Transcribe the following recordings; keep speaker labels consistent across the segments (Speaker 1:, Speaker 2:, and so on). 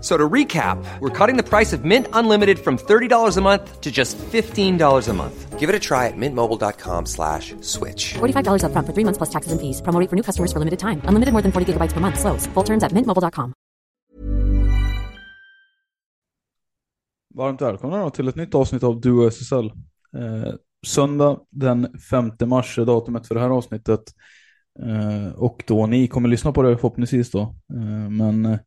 Speaker 1: So to recap, we're cutting the price of Mint Unlimited from $30 a month to just $15 a month. Give it a try at mintmobile.com slash switch.
Speaker 2: $45 upfront for three months plus taxes and fees. Promo for new customers for limited time. Unlimited more than 40 gigabytes per month. Slows. Full terms at mintmobile.com.
Speaker 3: Varmt välkomna då till ett nytt avsnitt av Duo SSL. Eh, söndag den 5 mars är datumet för det här avsnittet. Eh, och då ni kommer lyssna på det förhoppningsvis då. Eh, men eh,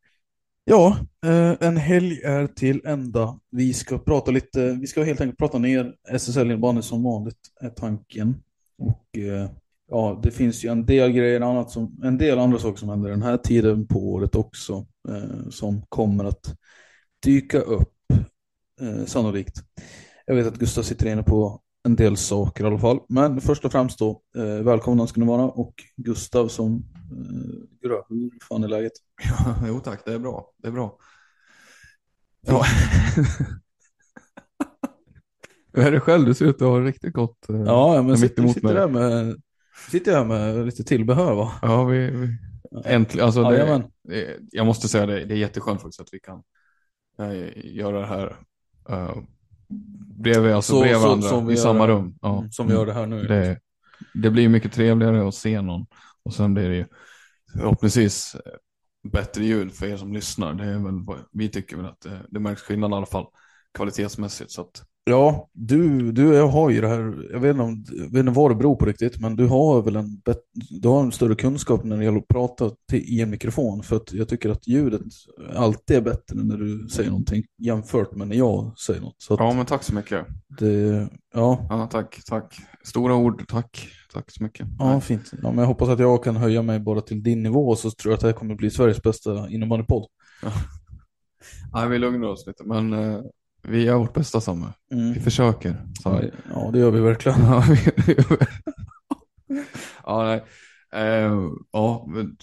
Speaker 3: ja, eh, en helg är till ända. Vi ska prata lite, vi ska helt enkelt prata ner SSL innebandy som vanligt är tanken. Och eh, ja, det finns ju en del grejer annat som, en del andra saker som händer den här tiden på året också. Eh, som kommer att dyka upp sannolikt. Jag vet att Gustav sitter inne på en del saker i alla fall. Men först och främst då, eh, välkomna ska ni vara. Och Gustav som eh, grö, hur fan är läget?
Speaker 4: Ja, jo tack, det är bra. Det är bra. Ja. Hur är det själv? Du ser ut att ha riktigt gott. eh,
Speaker 3: Ja, men sitter, sitter, där med, sitter här med lite tillbehör va?
Speaker 4: Ja, vi, vi äntligen. Alltså, det, det, jag måste säga det, det är jätteskönt faktiskt att vi kan eh, göra det här uh, bredvid, alltså
Speaker 3: Så-
Speaker 4: bredvid
Speaker 3: så-
Speaker 4: varandra
Speaker 3: som vi
Speaker 4: i
Speaker 3: gör
Speaker 4: samma
Speaker 3: det.
Speaker 4: rum. Ja.
Speaker 3: Mm, som vi gör det här nu.
Speaker 4: Det, det blir mycket trevligare att se någon och sen blir det ju förhoppningsvis eh, bättre ljud för er som lyssnar. Det är väl vi tycker väl att det, det märks skillnad i alla fall kvalitetsmässigt. Så att,
Speaker 3: Ja, du, du har ju det här, jag vet, inte om, jag vet inte vad det beror på riktigt, men du har väl en, du har en större kunskap när det gäller att prata till, i en mikrofon. För att jag tycker att ljudet alltid är bättre när du säger någonting jämfört med när jag säger något.
Speaker 4: Ja, men tack så mycket.
Speaker 3: det, ja,
Speaker 4: Ja, tack, tack. Stora ord, tack. Tack så mycket.
Speaker 3: ja, fint. Ja, men jag hoppas att jag kan höja mig bara till din nivå så tror jag att det här kommer bli Sveriges bästa innebandypodd.
Speaker 4: Nej, vi lugnar oss lite, men eh, vi gör vårt bästa Samme.
Speaker 3: Mm.
Speaker 4: Vi försöker.
Speaker 3: Ja,
Speaker 4: Samme.
Speaker 3: ja, det gör vi verkligen.
Speaker 4: Ja, vi- ja, nej. Eh, ja, men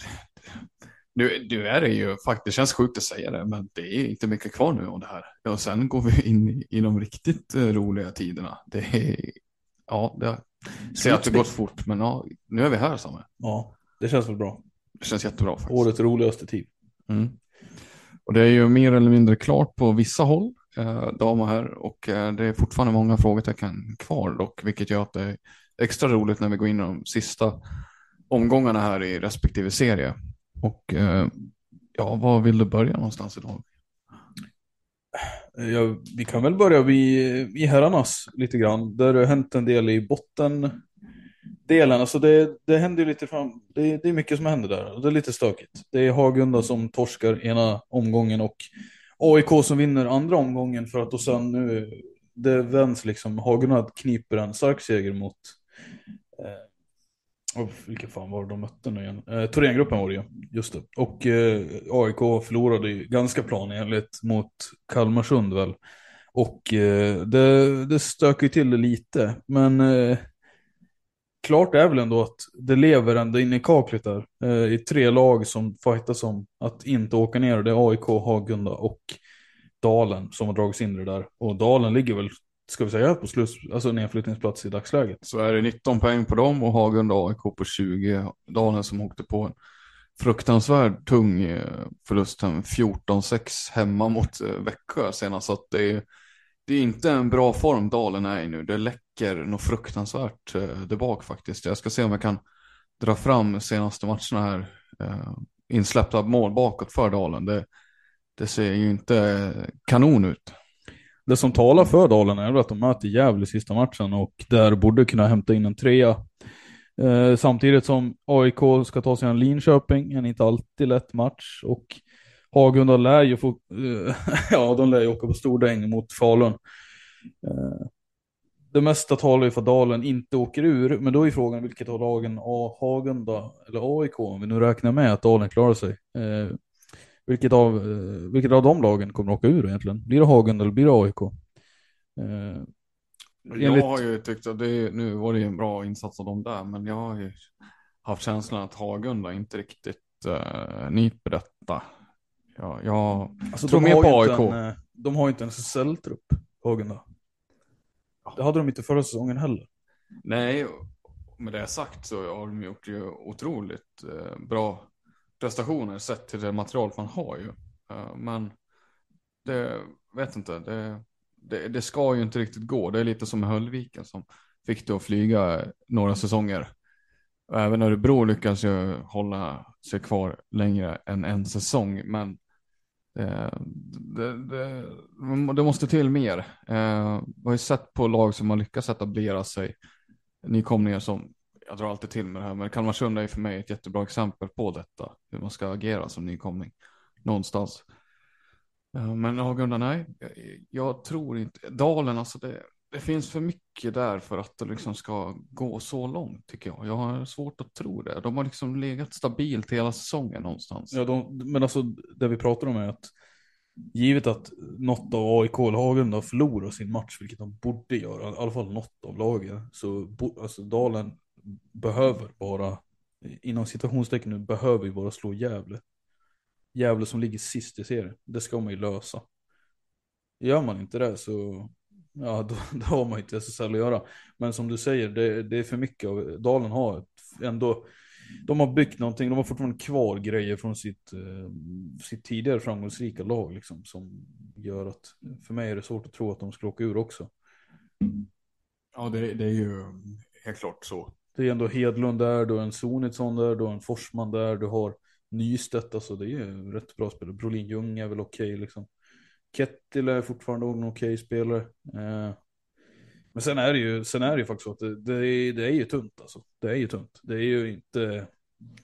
Speaker 4: nu, nu är det ju faktiskt, det känns sjukt att säga det, men det är inte mycket kvar nu av det här. Och sen går vi in i, i de riktigt eh, roliga tiderna. Det är, ja, det ser att det gått fort, men ja, nu är vi här Samme.
Speaker 3: Ja, det känns väl bra.
Speaker 4: Det känns jättebra faktiskt.
Speaker 3: Årets roligaste tid.
Speaker 4: Mm. Och det är ju mer eller mindre klart på vissa håll, Eh, damer här, och eh, det är fortfarande många frågetecken kvar dock, vilket gör att det är extra roligt när vi går in i de sista omgångarna här i respektive serie. Och eh, ja, var vill du börja någonstans idag?
Speaker 3: Ja, vi kan väl börja vid, i herrarnas lite grann. Där det har hänt en del i botten delen. Alltså det, det händer ju lite fram, det, det är mycket som händer där. och Det är lite stökigt. Det är Hagunda som torskar ena omgången och AIK som vinner andra omgången för att då sen nu det vänds liksom. Hagenad kniper en stark seger mot eh, oh, vilka fan var det de mötte nu igen? Eh, Thorengruppen var det ju, just det. Och eh, AIK förlorade ju ganska planenligt mot Kalmarsund väl. Och eh, det, det stökar ju till det lite. Men eh, klart är väl ändå att det lever ända in i kaklet där. Eh, I tre lag som fightas om att inte åka ner. Det är AIK, Hagunda och Dalen som har dragits in i det där. Och Dalen ligger väl, ska vi säga, på sluss, alltså nedflyttningsplats i dagsläget.
Speaker 4: Så är det 19 poäng på dem och Hagunda och AIK på 20, Dalen som åkte på en fruktansvärd tung eh, förlust. 14-6 hemma mot eh, Växjö senast. Så att det är, det är inte en bra form Dalen är i nu. Det läcker något fruktansvärt eh, där bak faktiskt. Jag ska se om jag kan dra fram senaste matcherna här. Eh, insläppta mål bakåt för Dalen. Det, det ser ju inte kanon ut.
Speaker 3: Det som talar för Dalen är att de möter Gävle sista matchen och där borde kunna hämta in en trea. Eh, samtidigt som AIK ska ta sig an Linköping, en inte alltid lätt match. Och Hagunda lär ju få, eh, ja de lär ju åka på stordäng mot Falun. Eh, det mesta talar ju för att Dalen inte åker ur, men då är frågan vilket av lagen, A, Hagunda eller AIK, om vi nu räknar med att Dalen klarar sig. Eh, vilket, av, eh, vilket av de lagen kommer att åka ur egentligen? Blir det Hagunda eller blir det AIK?
Speaker 4: Eh, jag har ju tyckt att det, nu var det en bra insats av dem där, men jag har ju haft känslan att Hagunda inte riktigt uh, nyper detta. Ja, jag alltså, tror mer på AIK. En,
Speaker 3: de har ju inte en SSL-trupp, Hagunda. Det hade de inte förra säsongen heller.
Speaker 4: Nej, med det sagt så har de gjort ju otroligt eh, bra prestationer sett till det material man har ju. Eh, men det, vet inte, det, det, det, ska ju inte riktigt gå. Det är lite som med Höllviken som fick det att flyga några säsonger. Även Örebro lyckas ju hålla sig kvar längre än en säsong, men Eh, det, det, det, måste till mer. Eh, vi har ju sett på lag som har lyckats etablera sig, nykomlingar som jag drar alltid till med det här, men Kalmarsund är för mig ett jättebra exempel på detta, hur man ska agera som nykomling någonstans. Eh, men Hagunda, nej, jag tror inte, Dalen, alltså det, det finns för mycket där för att det liksom ska gå så långt tycker jag. Jag har svårt att tro det. De har liksom legat stabilt hela säsongen någonstans.
Speaker 3: Ja, de, men alltså det vi pratar om är att givet att något av AIK-lagen Hagunda förlorar sin match, vilket de borde göra, i alla fall något av lagen, så alltså Dalen behöver bara, inom citationstecken nu, behöver ju bara slå Gävle. Gävle som ligger sist i serien, det ska man ju lösa. Gör man inte det så, ja då, då har man inte SSL att göra. Men som du säger, det, det är för mycket av, Dalen har ändå, de har byggt någonting, de har fortfarande kvar grejer från sitt, eh, sitt tidigare framgångsrika lag liksom, som gör att, för mig är det svårt att tro att de ska åka ur också.
Speaker 4: Ja, det, det är ju helt klart så.
Speaker 3: Det är ändå Hedlund där, du har en Sonitsson där, du har en Forsman där, du har Nystedt, alltså det är ju rätt bra spelare. Brolin Ljung är väl okej okay, liksom. Kettil är fortfarande en okej okay spelare. Eh, men sen är det ju, sen är det ju faktiskt så att det, det, är, det är ju tunt alltså. Det är ju tunt. Det är ju inte,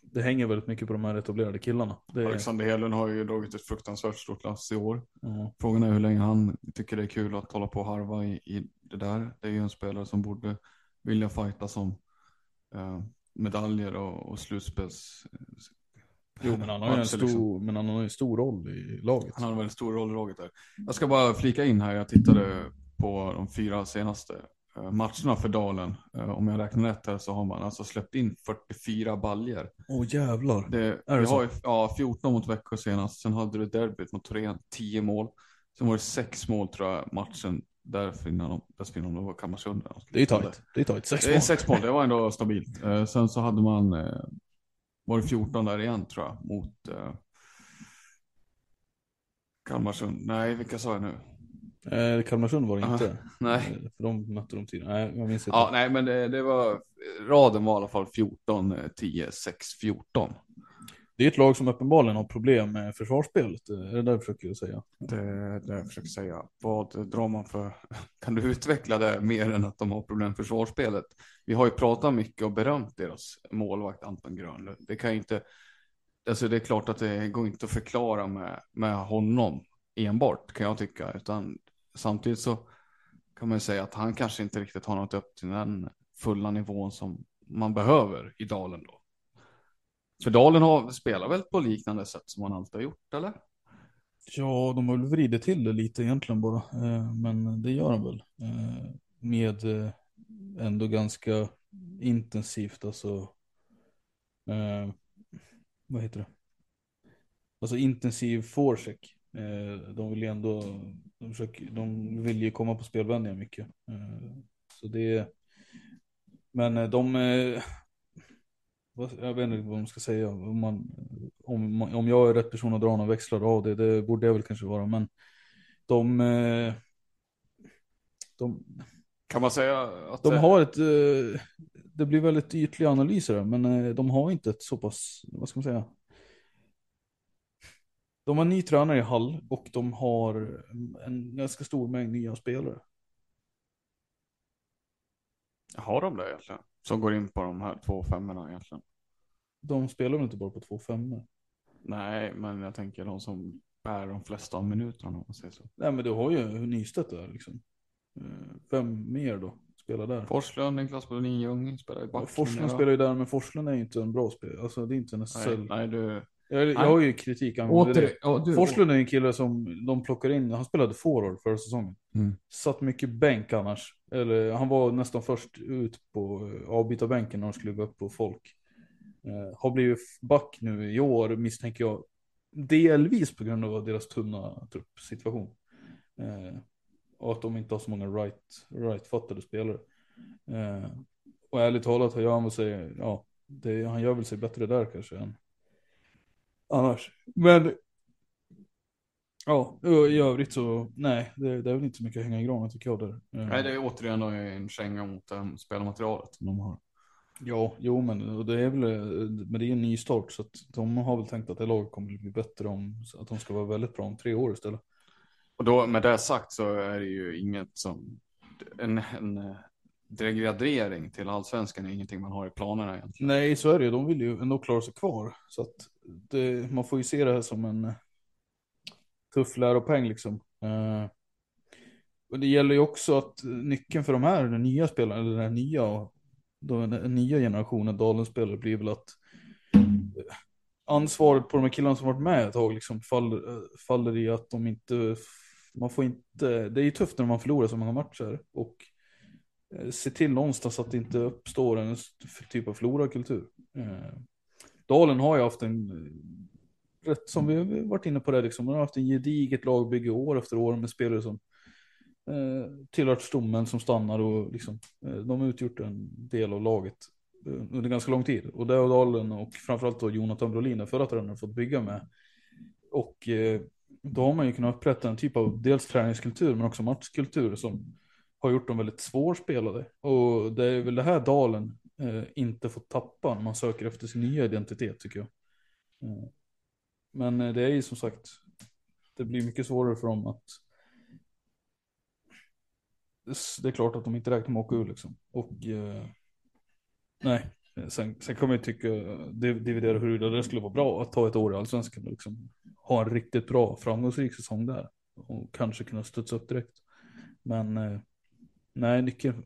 Speaker 3: det hänger väldigt mycket på de här etablerade killarna. Det
Speaker 4: Alexander Hedlund har ju dragit ett fruktansvärt stort lass i år. Mm. Frågan är hur länge han tycker det är kul att hålla på och harva i, i det där. Det är ju en spelare som borde vilja fighta som uh, medaljer och, och slutspels
Speaker 3: Jo, men han har ju en stor, liksom. men han har en stor roll i laget.
Speaker 4: Han har en väldigt stor roll i laget där. Jag ska bara flika in här, jag tittade på de fyra senaste eh, matcherna för Dalen. Eh, om jag räknar rätt här så har man alltså släppt in 44 baljer.
Speaker 3: Åh oh, jävlar.
Speaker 4: Det, är det har, ja, 14 mot Växjö senast. Sen hade du derbyt mot Torén, 10 mål. Sen var det 6 mål tror jag matchen därför innan de, dessförinnan de var Kalmarsund.
Speaker 3: Det är tajt. Det är tajt.
Speaker 4: Sex mål. Det är sex mål, det var ändå stabilt. Eh, sen så hade man var det 14 där igen tror jag mot eh, Kalmarsund. Nej, vilka sa jag nu?
Speaker 3: Eh, Kalmarsund var det inte. Uh,
Speaker 4: nej.
Speaker 3: Eh, för de mötte de tidigare. Nej, jag minns
Speaker 4: inte. Ja, nej, men det, det, var raden var i alla fall 14, 10, 6, 14
Speaker 3: det är ett lag som uppenbarligen har problem med försvarsspelet. Eh, är det det du försöker säga?
Speaker 4: Det är det jag försöker säga. Vad drar man för... Kan du utveckla det mer än att de har problem med försvarsspelet? Vi har ju pratat mycket och berömt deras målvakt Anton Grönlund. Det kan ju inte... Alltså det är klart att det går inte att förklara med, med honom enbart kan jag tycka. Utan samtidigt så kan man ju säga att han kanske inte riktigt har nått upp till den fulla nivån som man behöver i Dalen då. För Dalen har, spelar väl på liknande sätt som man alltid har gjort, eller?
Speaker 3: Ja, de har väl vridit till det lite egentligen bara. Eh, men det gör de väl. Eh, med eh, ändå ganska intensivt, alltså. Vad heter det? Alltså intensiv forecheck. De vill ju ändå, de, försöker, de vill ju komma på spelvändningar mycket. Så det men de, jag vet inte vad man ska säga. Om, man, om, om jag är rätt person att dra några växlar av det, det borde jag väl kanske vara. Men de, eh, de,
Speaker 4: Kan man säga att
Speaker 3: de har ett, eh, det blir väldigt ytliga analyser där, men eh, de har inte ett så pass, vad ska man säga. De har ny tränare i Hall och de har en ganska stor mängd nya spelare.
Speaker 4: Har de det egentligen? Som går in på de här två femmorna egentligen?
Speaker 3: De spelar väl inte bara på två femmor?
Speaker 4: Nej, men jag tänker de som bär de flesta av minuterna om man säger så.
Speaker 3: Nej men du har ju Nystedt där liksom. Eh, Vem mer då spelar där?
Speaker 4: Forslund, Niklas Bodin Ljung spelar i
Speaker 3: Ja,
Speaker 4: backen.
Speaker 3: Forslund
Speaker 4: ja.
Speaker 3: spelar ju där, men Forslund är ju inte en bra spelare. Alltså det är inte en
Speaker 4: Nej,
Speaker 3: SSL.
Speaker 4: nej, du.
Speaker 3: Jag, jag har ju kritik angående
Speaker 4: Åter,
Speaker 3: det.
Speaker 4: ja, du.
Speaker 3: Forslund är en kille som de plockar in, han spelade forward förra säsongen.
Speaker 4: Mm.
Speaker 3: Satt mycket bänk annars. Eller han var nästan först ut på eh, avbytarbänken när de skulle gå upp på folk. Eh, har blivit back nu i år misstänker jag. Delvis på grund av deras tunna truppsituation. Eh, och att de inte har så många right, right-fattade spelare. Eh, och ärligt talat har jag väl sig, ja, det, han gör väl sig bättre där kanske än annars. Men ja, i övrigt så nej, det, det är väl inte så mycket att hänga i granen tycker jag där. Eh,
Speaker 4: Nej, det är återigen en känga mot um, spelarmaterialet som de har.
Speaker 3: Ja, jo men det är väl, eh, men det är en ny start så att de har väl tänkt att det laget kommer bli bättre om, att de ska vara väldigt bra om tre år istället.
Speaker 4: Och då med det sagt så är det ju inget som en, en degradering till allsvenskan är ingenting man har i planerna egentligen.
Speaker 3: Nej, så är det ju. De vill ju ändå klara sig kvar. Så att det, man får ju se det här som en tuff läropeng liksom. Eh, och det gäller ju också att nyckeln för de här den nya spelarna, eller den nya, den nya generationen Dalen-spelare blir väl att eh, ansvaret på de här killarna som varit med ett tag liksom faller, eh, faller i att de inte, man får inte, det är ju tufft när man förlorar så många matcher och Eh, se till någonstans att det inte uppstår en typ av förlorarkultur. Eh, Dalen har ju haft en, eh, rätt som vi har varit inne på det, liksom, man har haft en gediget lagbygge år efter år med spelare som eh, tillhört stommen som stannar och liksom, eh, de har utgjort en del av laget eh, under ganska lång tid. Och det har Dalen och framförallt då Jonathan Brolin, Den förra tränaren, fått bygga med. Och eh, då har man ju kunnat upprätta en typ av dels träningskultur men också matchkultur som har gjort dem väldigt svårspelade. Och det är väl det här Dalen eh, inte får tappa när man söker efter sin nya identitet tycker jag. Mm. men eh, det är ju som sagt, det blir mycket svårare för dem att det är klart att de inte räknar med att åka ur liksom. Och eh, nej, sen, sen kan man ju tycka, dividera huruvida det skulle vara bra att ta ett år i allsvenskan och liksom ha en riktigt bra framgångsrik säsong där. Och kanske kunna studsa upp direkt. Men eh, nej, nyckeln,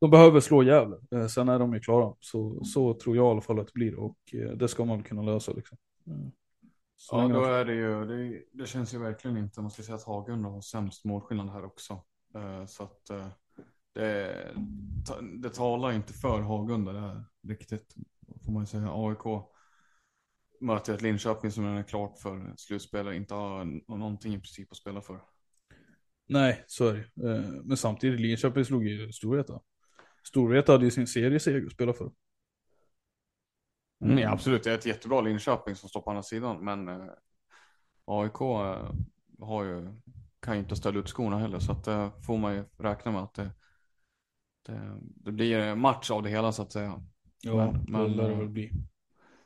Speaker 3: de behöver slå Gävle. Eh, sen är de ju klara. Så, så tror jag i alla fall att det blir och eh, det ska man kunna lösa liksom. Mm. Så
Speaker 4: Ja, då är det ju, det, det känns ju verkligen inte, man ska säga att Hagen har sämst målskillnad här också. Eh, Så att det, det talar inte för Hagunda det här riktigt, får man säga. AIK möter ett Linköping som är klart för slutspelare, inte har någonting i princip att spela för.
Speaker 3: Nej, så är det. Eh, Men samtidigt, Linköping slog ju Storvreta. Storvreta hade ju sin serieseger att spela för.
Speaker 4: Mm, ja, absolut, det är ett jättebra Linköping som står på andra sidan, men eh, AIK eh, har ju, kan ju inte ställa ut skorna heller, så att det får man ju räkna med att det, det, det blir en match av det hela så att säga.
Speaker 3: Ja,
Speaker 4: Men-
Speaker 3: det
Speaker 4: men,
Speaker 3: lär det
Speaker 4: eh,
Speaker 3: väl bli.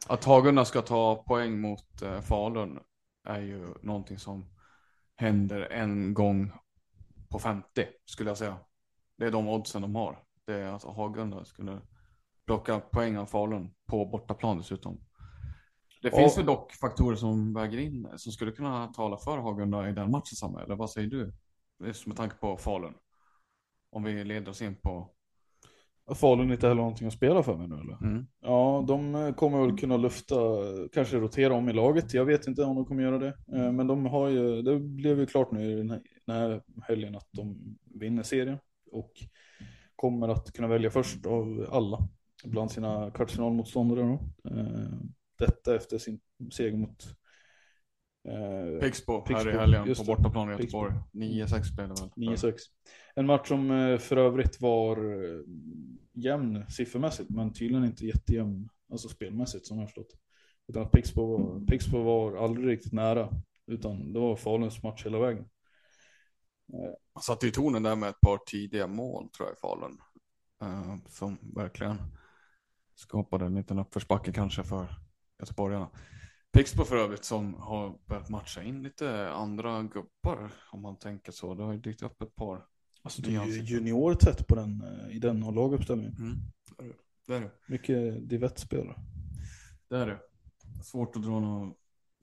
Speaker 4: Att Hagunda ska ta poäng mot eh, Falun är ju någonting som händer en gång på 50 skulle jag säga. Det är de oddsen de har. Det är att Hagunda skulle plocka poäng av Falun på bortaplan dessutom. Det finns väl dock faktorer som väger in som skulle kunna tala för Hagunda i den matchen Samuel, eller vad säger du? Just med tanke på Falun. Om vi leder oss in på...
Speaker 3: Falun inte heller någonting att spela för mig nu eller?
Speaker 4: Mm.
Speaker 3: Ja, de eh, kommer väl kunna lufta, kanske rotera om i laget. Jag vet inte om de kommer göra det. Eh, Men de har ju, det blev ju klart nu här, den här helgen att de vinner serien. Och kommer att kunna välja först av alla bland sina kvartsfinalmotståndare. Då. Eh, Detta efter sin seger mot eh,
Speaker 4: Pixbo här i helgen på bortaplan i. Göteborg. 9-6 blev det väl.
Speaker 3: 9-6. En match som eh, för övrigt var eh, jämn siffermässigt, men tydligen inte jättejämn alltså spelmässigt som jag förstått. Utan att Pixbo var, Pixbo var aldrig riktigt nära, utan det var Faluns match hela vägen.
Speaker 4: Han satte i tonen där med ett par tidiga mål tror jag i Falun. Uh, som verkligen skapade en liten uppförsbacke kanske för göteborgarna. Pixbo för övrigt som har börjat matcha in lite andra gubbar om man tänker så. Det har ju dykt upp ett par.
Speaker 3: Alltså det är ju juniortätt på den, i den laguppställningen.
Speaker 4: Mm. Det är det.
Speaker 3: Mycket divettspelare.
Speaker 4: Det är det. Svårt att dra något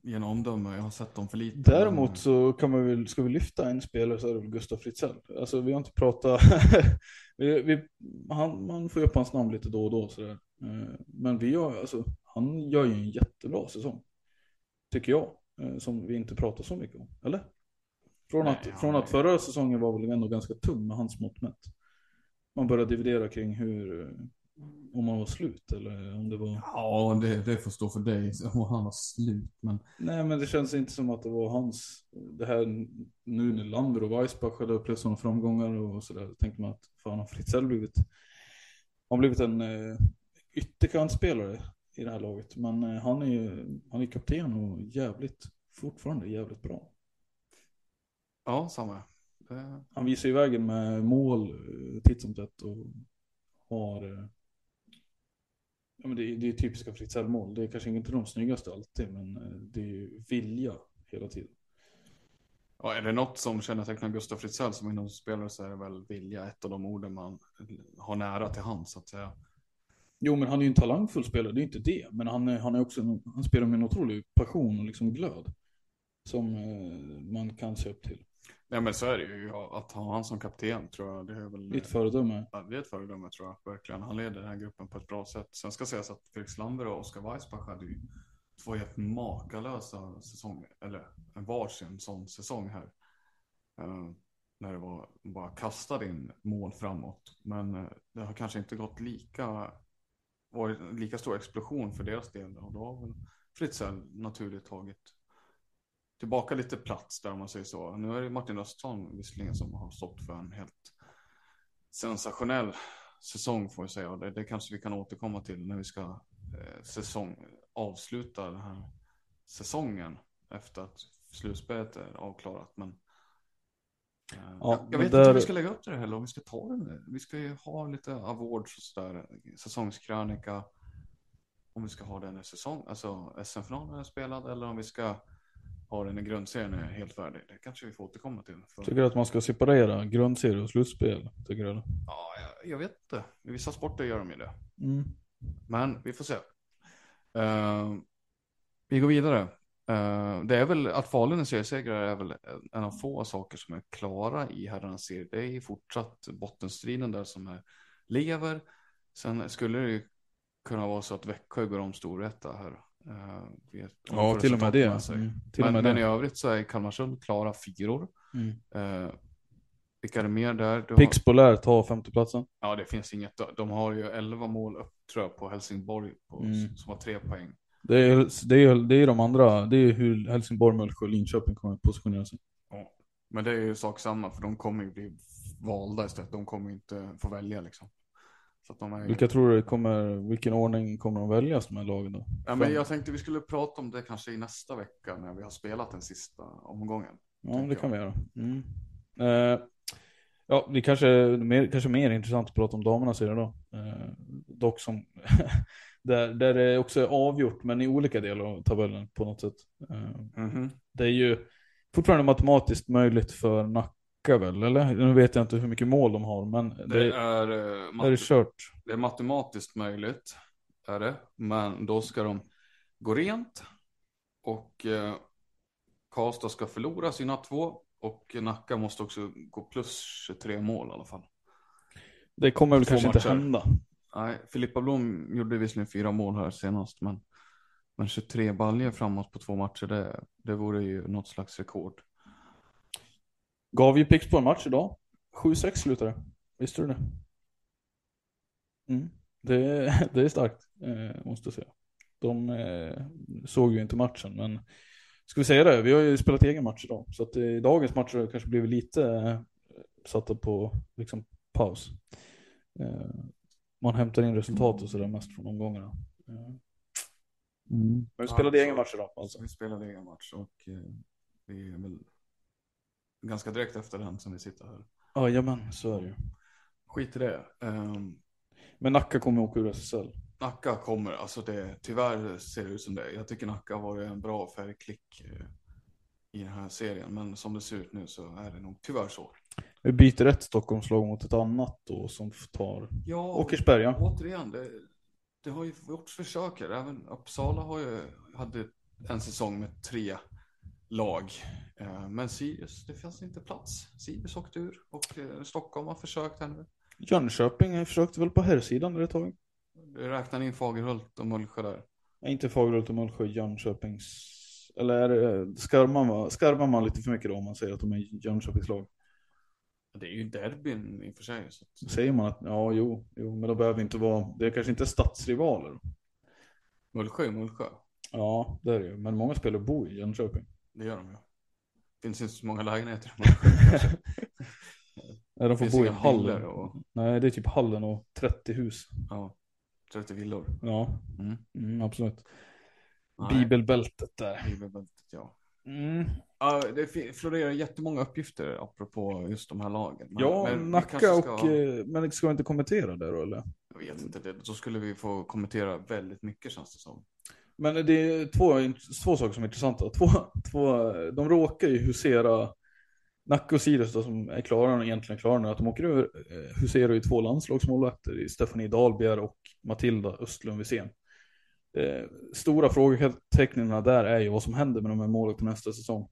Speaker 4: ge omdöme. Jag har sett dem för lite.
Speaker 3: Däremot så kan man väl, ska vi lyfta en spelare så är det väl Gustav Fritzell. Alltså vi har inte pratat, vi, vi, han, man får ju upp hans namn lite då och då sådär. Eh, men vi har, alltså, han gör ju en jättebra säsong. Tycker jag. Eh, som vi inte pratar så mycket om. Eller? Från, Nej, att, från att förra säsongen var väl ändå ganska tung med hans mått mätt. Man började dividera kring hur, om han var slut eller om det var...
Speaker 4: Ja, det, det får stå för dig om han var slut. Men...
Speaker 3: Nej, men det känns inte som att det var hans... Det här nu när Lander och Weissbach hade upplevt sådana framgångar och sådär. Tänkte man att fan har Fritzell blivit... Han blivit en eh, ytterkantspelare i det här laget. Men eh, han är ju han är kapten och jävligt, fortfarande jävligt bra.
Speaker 4: Ja, samma.
Speaker 3: Det... Han visar ju vägen med mål eh, titt som tätt och har eh, Ja, men det, är, det är typiska Fritzell-mål. Det är kanske inte de snyggaste alltid, men eh, det är vilja hela tiden.
Speaker 4: Ja, är det något som kännetecknar Gustav Fritzell som ungdomsspelare så är det väl vilja, ett av de orden man har nära till hand så att säga.
Speaker 3: Jo, men han är ju en talangfull spelare, det är inte det. Men han, är, han, är också, han spelar med en otrolig passion och liksom glöd. Som eh, man kan se upp till.
Speaker 4: Ja men så är det ju. Att ha han som kapten tror jag det är väl.
Speaker 3: Ett föredöme.
Speaker 4: Ja, det är ett föredöme tror jag verkligen. Han leder den här gruppen på ett bra sätt. Sen ska sägas att Felix Lamber och Oskar Weissbach hade ju två helt makalösa säsonger. Eller varsin sån säsong här. Uh, när det var bara kastade in mål framåt. Men uh, det har kanske inte gått lika varit lika stor explosion för deras del. Och då har väl Fritzell naturligt tagit tillbaka lite plats där om man säger så. Nu är det Martin Östholm visserligen som har stått för en helt sensationell säsong får jag säga. Det, det kanske vi kan återkomma till när vi ska eh, säsong, avsluta den här säsongen efter att slutspelet är avklarat. Men eh, ja, jag, vet där... inte hur vi ska lägga upp det heller, om vi ska ta det. Vi ska ju ha lite awards och sådär, säsongskrönika. Om vi ska ha den i säsong, alltså SM-finalen är spelad eller om vi ska har den i grundserien är helt färdig. Det kanske vi får återkomma till. För...
Speaker 3: Tycker du att man ska separera grundserie och slutspel? Tycker du?
Speaker 4: Ja, jag, jag vet inte. I vissa sporter gör de ju det.
Speaker 3: Mm.
Speaker 4: Men vi får se. Uh, vi går vidare. Uh, det är väl att Falun är seriesegrare är väl en av få saker som är klara i herrarnas serie. Det är fortsatt bottenstriden där som är, lever. Sen skulle det ju kunna vara så att Växjö går om storrätta här
Speaker 3: Uh, ja, till och med det. Mm,
Speaker 4: till men, med men det. i övrigt så är Kalmarsund klara fyror. Mm. Uh, vilka är det mer där?
Speaker 3: Pixbo lär ta femteplatsen.
Speaker 4: Ja, det finns inget. De har ju elva mål upp tror jag på Helsingborg på, mm. som har tre poäng.
Speaker 3: Det är, det, är, det är de andra, det är hur Helsingborg, Mullsjö och Linköping kommer att positionera sig.
Speaker 4: Ja. Men det är ju sak samma, för de kommer ju bli valda istället. De kommer inte få välja liksom.
Speaker 3: Är... Vilka tror du kommer, vilken ordning kommer de väljas de här lagen då?
Speaker 4: Ja, men jag tänkte vi skulle prata om det kanske i nästa vecka när vi har spelat den sista omgången.
Speaker 3: Ja, det kan jag. vi göra. Mm. Uh, ja, det kanske mer, kanske mer intressant att prata om damerna serie då. Uh, dock som, där, där det också är avgjort, men i olika delar av tabellen på något sätt. Uh, mm -hmm. Det är ju fortfarande matematiskt möjligt för Nacka Nacka väl, eller? Nu vet jag inte hur mycket mål de har, men det,
Speaker 4: det är, uh,
Speaker 3: är det kört.
Speaker 4: Det är matematiskt möjligt, är det. Men då ska de gå rent och uh, Karlstad ska förlora sina två och Nacka måste också gå plus 23 mål i alla fall.
Speaker 3: Det kommer väl två kanske matcher. inte hända.
Speaker 4: Nej, Filippa Blom gjorde visserligen fyra mål här senast, men, men 23 baljer framåt på två matcher, det, det vore ju något slags rekord.
Speaker 3: Gav ju Pix på en match idag. 7-6 slutade Visste du det? Mm. Det, det är starkt, eh, måste jag säga. De eh, såg ju inte matchen, men ska vi säga det, vi har ju spelat egen match idag. Så att i dagens match har det kanske blivit lite eh, satta på liksom, paus. Eh, man hämtar in resultat och sådär mest från omgångarna. Eh, Mm. Men du spelade
Speaker 4: Ja,
Speaker 3: egen match idag alltså?
Speaker 4: Vi spelade egen match och eh, det är väl ganska direkt efter den som vi sitter här.
Speaker 3: Jajamän, så är det ju.
Speaker 4: Skit i det. Ehm,
Speaker 3: Men Nacka kommer åka ur SSL.
Speaker 4: Nacka kommer, alltså det, tyvärr ser det ut som det. Jag tycker Nacka har varit en bra färgklick eh, i den här serien. Men som det ser ut nu så är det nog tyvärr så.
Speaker 3: Vi byter ett Stockholmslag mot ett annat då som tar
Speaker 4: Ja,
Speaker 3: Åkersberga.
Speaker 4: återigen, det, det har ju gjorts försök här. Även Uppsala har ju, hade en säsong med tre lag. Eh, Men Sirius, det fanns inte plats. Sirius åkte ur och eh, Stockholm har försökt här nu.
Speaker 3: Jönköping försökte väl på herrsidan där ett tag.
Speaker 4: Räknar in Fagerhult och Mullsjö där.
Speaker 3: Nej, Inte Fagerhult och Mullsjö, Jönköpings... Eller är det, skarvar, man, skarvar man lite för mycket då om man säger att de är Jönköpingslag?
Speaker 4: Det är ju derbyn i och för sig. Så
Speaker 3: Säger man att, ja jo, jo, men då behöver inte vara, det är kanske inte stadsrivaler.
Speaker 4: Mullsjö är Mullsjö.
Speaker 3: Ja, det är det ju, men många spelare bor i Jönköping.
Speaker 4: Det gör de ju. Finns inte så många lägenheter.
Speaker 3: Nej, de får bo i Hallen.
Speaker 4: och-
Speaker 3: Nej, det är typ Hallen och 30 hus.
Speaker 4: Ja, 30 villor.
Speaker 3: Ja,
Speaker 4: Mm.
Speaker 3: mm, absolut.
Speaker 4: Nej,
Speaker 3: Bibelbältet där.
Speaker 4: Bibelbältet, ja.
Speaker 3: Mm.
Speaker 4: Ja, det florerar jättemånga uppgifter apropå just de här lagen. Men-
Speaker 3: Ja,
Speaker 4: men
Speaker 3: Nacka
Speaker 4: kanske
Speaker 3: och...
Speaker 4: ska-
Speaker 3: eh, Men ska vi inte kommentera det då eller?
Speaker 4: Jag vet inte, det, då skulle vi få kommentera väldigt mycket känns det som.
Speaker 3: Men det är två, två saker som är intressanta. Två, två, de råkar ju husera, Nacka och Sirius då, som är klara, egentligen klara nu, att de åker ur, eh, huserar ju två landslagsmålvakter i Stefanie Dahlbjer och Matilda Östlund Wisén. Eh, stora frågetecknen där är ju vad som händer med de här målvakterna nästa säsong.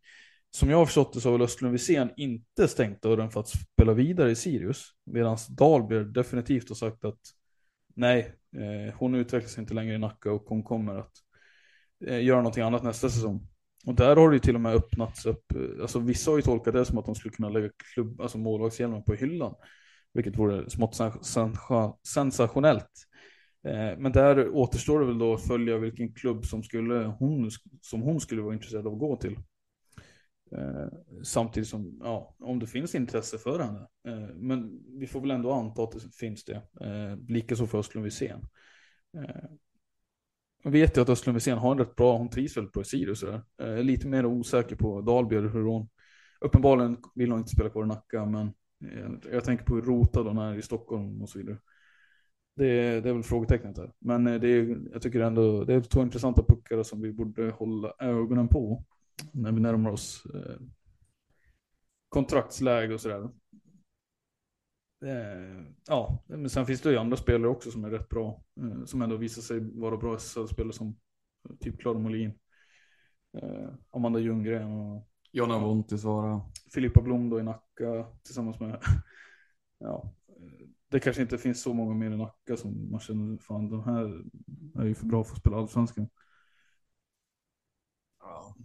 Speaker 3: Som jag har förstått det så har väl Östlund Wisén inte stängt dörren för att spela vidare i Sirius. Medan Dahlbjer definitivt har sagt att nej, eh, hon utvecklas inte längre i Nacka och hon kommer att Eh, göra någonting annat nästa säsong. Och där har det ju till och med öppnats upp, eh, alltså vissa har ju tolkat det som att de skulle kunna lägga klubb, alltså målvaktshjälmen på hyllan. Vilket vore smått sensationellt. Eh, men där återstår det väl då att följa vilken klubb som, skulle, hon, som hon skulle vara intresserad av att gå till. Samtidigt som, ja, om det finns intresse för henne. Men vi får väl ändå anta att det finns det. Likaså för Östlund Wisén. Jag vet ju att Östlund Wisén har en rätt bra, hon trivs väldigt bra i Sirius. Eh, lite mer osäker på Dahlbjer, hur hon, uppenbarligen vill hon inte spela kvar i Nacka, men eh, jag tänker på hur rotad hon är i Stockholm och så vidare. Det, det är väl frågetecknet där. Men eh, det är, jag tycker ändå, det är två intressanta puckar som vi borde hålla ögonen på när vi närmar oss eh, kontraktsläge och sådär. Eh, ja, men sen finns det ju andra spelare också som är rätt bra. Eh, som ändå visar sig vara bra SSL-spelare som eh, typ Klara Molin. Amanda Ljunggren och
Speaker 4: Jonna Vontisvaara.
Speaker 3: Filippa Blom då i Nacka tillsammans med, ja, det kanske inte finns så många mer i Nacka som man känner, fan de här är ju för bra för att spela allsvenskan.
Speaker 4: Ja.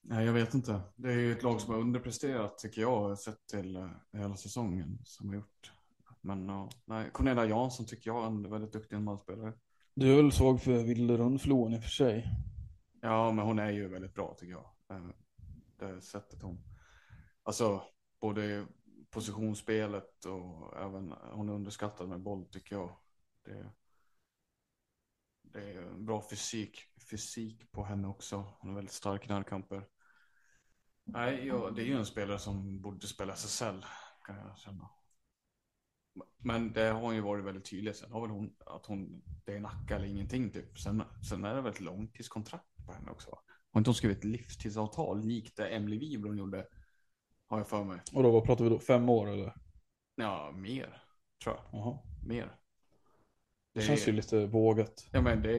Speaker 4: Nej, jag vet inte. Det är ju ett lag som har underpresterat tycker jag sett till hela säsongen som har gjort. Men ja, nej, Cornelia Jansson tycker jag är en väldigt duktig handbollsspelare.
Speaker 3: Du är väl svag för Vilde Rundfloen i och för sig.
Speaker 4: Ja, men hon är ju väldigt bra tycker jag. Eh, Det sättet hon, alltså både positionsspelet och även hon är underskattad med boll tycker jag. Det, det är en bra fysik, fysik på henne också. Hon är väldigt stark i närkamper. Nej, ja, det är ju en spelare som borde spela SSL kan jag känna. Men det har hon ju varit väldigt tydligt. Sen har väl hon att hon, det är Nacka eller ingenting typ. Sen, sen är det väl ett långtidskontrakt på henne också. Har inte hon skrivit ett livstidsavtal likt det Emily Wibron gjorde? Har jag för mig.
Speaker 3: Och då, vad pratar vi då? Fem år eller?
Speaker 4: Ja, mer. Tror jag.
Speaker 3: Jaha.
Speaker 4: Mer.
Speaker 3: Det känns ju lite vågat.
Speaker 4: Ja, men det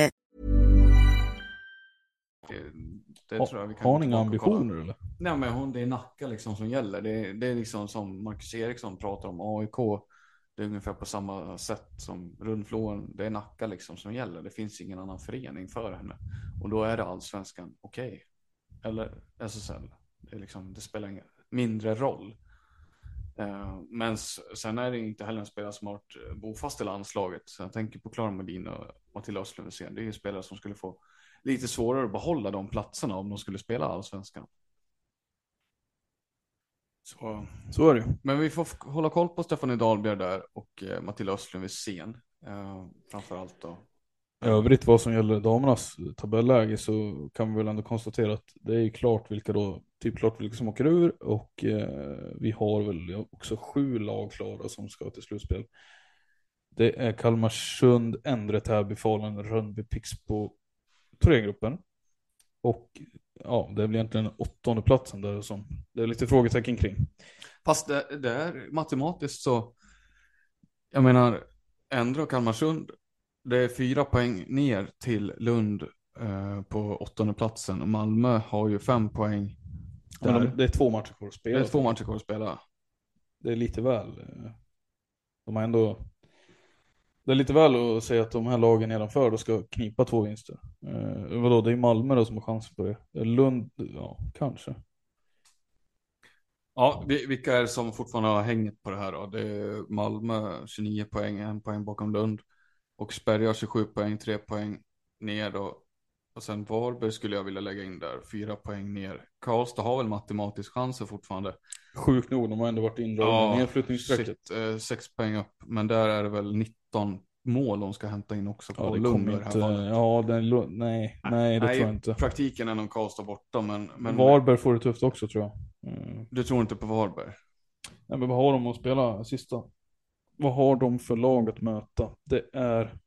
Speaker 4: Det
Speaker 3: Ha-
Speaker 4: tror jag vi kan
Speaker 3: Har ni inga ambitioner eller?
Speaker 4: Nej men hon, det är Nacka liksom som gäller. Det, är- det är liksom som Marcus Eriksson pratar om AIK. Det är ungefär på samma sätt som Rundflåen. Det är Nacka liksom som gäller. Det finns ingen annan förening för henne. Och då är det allsvenskan okej. Eller SSL. Det, är liksom, det spelar ingen mindre roll. Eh, men sen är det inte heller en spelare som har varit bofast i landslaget. Så jag tänker på Klara Medin och Matilda Östlund. Det är ju spelare som skulle få lite svårare att behålla de platserna om de skulle spela allsvenskan. Så,
Speaker 3: Så är det
Speaker 4: men vi får hålla koll på Stefanie Dahlberg där och eh, Matilda Östlund Wisén. Eh, framförallt då.
Speaker 3: I övrigt vad som gäller damernas tabelläge så kan vi väl ändå konstatera att det är klart vilka då, typ klart vilka som åker ur och eh, vi har väl också sju lag klara som ska till slutspel. Det är Kalmarsund, Endre, Täby, Falun, Rönnby, Pixbo, Thorengruppen. Och ja, det blir egentligen åttonde platsen där som det är lite frågetecken kring.
Speaker 4: Fast det, det är matematiskt så. Jag menar, Endre och Kalmarsund. Det är fyra poäng ner till Lund eh, på åttonde platsen och Malmö har ju fem poäng.
Speaker 3: Men de, det är två matcher kvar att
Speaker 4: Det
Speaker 3: spela.
Speaker 4: är två matcher kvar att spela.
Speaker 3: det är lite väl. eh, De har ändå. Det är lite väl att säga att de här lagen nedanför då ska knipa två vinster. Eh, vadå, det är Malmö då som har chans på det. Eh, Lund, ja kanske.
Speaker 4: Ja, vilka är det som fortfarande har hänget på det här då? Det är Malmö 29 poäng, en poäng bakom Lund. Och Sperger har 27 poäng, tre poäng ner då. Och sen Varberg skulle jag vilja lägga in där, fyra poäng ner. Karlstad har väl matematisk chanser fortfarande.
Speaker 3: Sjukt nog, de har ändå varit indragna i nedflyttningsstrecket.
Speaker 4: eh, sex poäng upp. Men där är det väl 19 mål de ska hämta in också på
Speaker 3: Ja, det
Speaker 4: Lund
Speaker 3: kommer
Speaker 4: i det här
Speaker 3: inte. Ja, den, nej, nej, det tror jag inte.
Speaker 4: praktiken är nog Karlstad borta, men, men
Speaker 3: Varberg får det tufft också tror jag. Eh,
Speaker 4: du tror inte på Varberg?
Speaker 3: Nej, men vad har de att spela sista? Vad har de för lag att möta? Det är...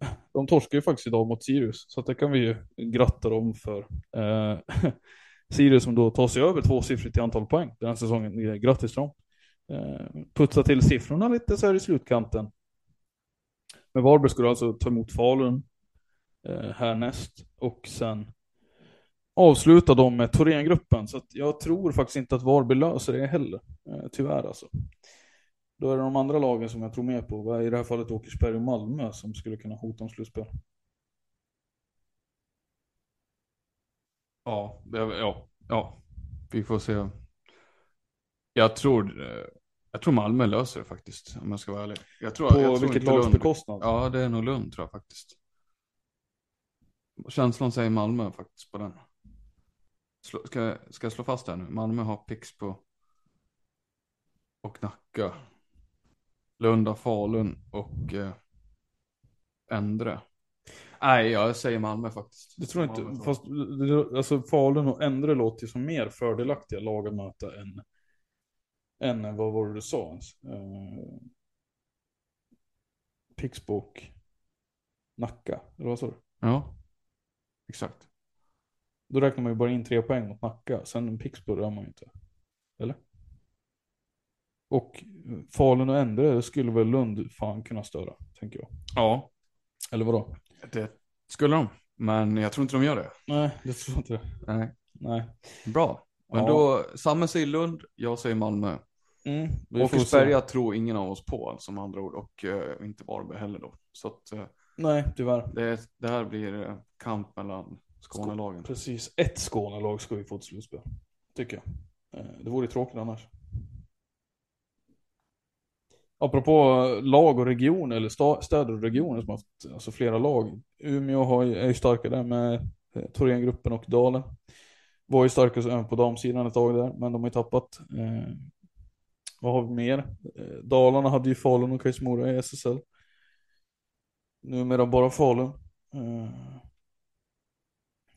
Speaker 3: De torskar ju faktiskt idag mot Sirius, så att det kan vi ju gratta dem för. Eh, Sirius som då tar sig över tvåsiffrigt i antal poäng den här säsongen. Grattis till dem. Eh, putsa till siffrorna lite så här i slutkanten. Men Varberg skulle alltså ta emot Falun eh, härnäst och sen avsluta dem med Thorengruppen. Så att jag tror faktiskt inte att Varberg löser det heller. Eh, tyvärr alltså. Då är det de andra lagen som jag tror mer på. I det här fallet Åkersberg och Malmö som skulle kunna hota om slutspel.
Speaker 4: Ja, ja, ja, vi får se. Jag tror, eh, jag tror Malmö löser det faktiskt, om jag ska vara ärlig. Jag tror,
Speaker 3: På
Speaker 4: jag tror
Speaker 3: vilket lags bekostnad?
Speaker 4: Ja, det är nog Lund tror jag faktiskt. Känslan säger Malmö faktiskt på den. Slå, ska, ska jag slå fast det här nu? Malmö har Pixbo och Nacka. Lund har Falun och eh. Nej, jag säger Malmö faktiskt.
Speaker 3: Det tror jag
Speaker 4: Malmö
Speaker 3: inte. Fast alltså Falun och Endre låter ju som mer fördelaktiga lag att möta än, än vad var det du sa ens? Eh, Pixbo och Nacka, eller vad sa du?
Speaker 4: Ja, exakt.
Speaker 3: Då räknar man ju bara in tre poäng mot Nacka. Sen Pixbo rör man ju inte. Eller? Och Falun och Endre skulle väl Lund fan kunna störa, tänker jag.
Speaker 4: Ja,
Speaker 3: Eller vadå?
Speaker 4: Det skulle de. Men jag tror inte de gör det.
Speaker 3: Nej, det tror jag inte.
Speaker 4: Nej.
Speaker 3: Nej.
Speaker 4: Bra. Men
Speaker 3: Ja.
Speaker 4: då, Samme säger Lund, jag säger Malmö.
Speaker 3: Mm,
Speaker 4: Åkersberga tror ingen av oss på, som andra ord. Och eh, inte Varberg heller då. Så att eh,
Speaker 3: Nej, tyvärr.
Speaker 4: det, det här blir eh, kamp mellan Skånelagen.
Speaker 3: Precis, ett Skånelag ska vi få till slutspel. Tycker jag. Det vore tråkigt annars. Apropå lag och region, eller städer och regioner som har haft alltså flera lag. Umeå har, är ju starka där med eh, Thorengruppen och Dalen. Var ju starka även på damsidan ett tag där, men de har ju tappat. Eh, vad har vi mer? Eh, Dalarna hade ju Falun och Kajsmora i SSL. Numera bara Falun. Eh,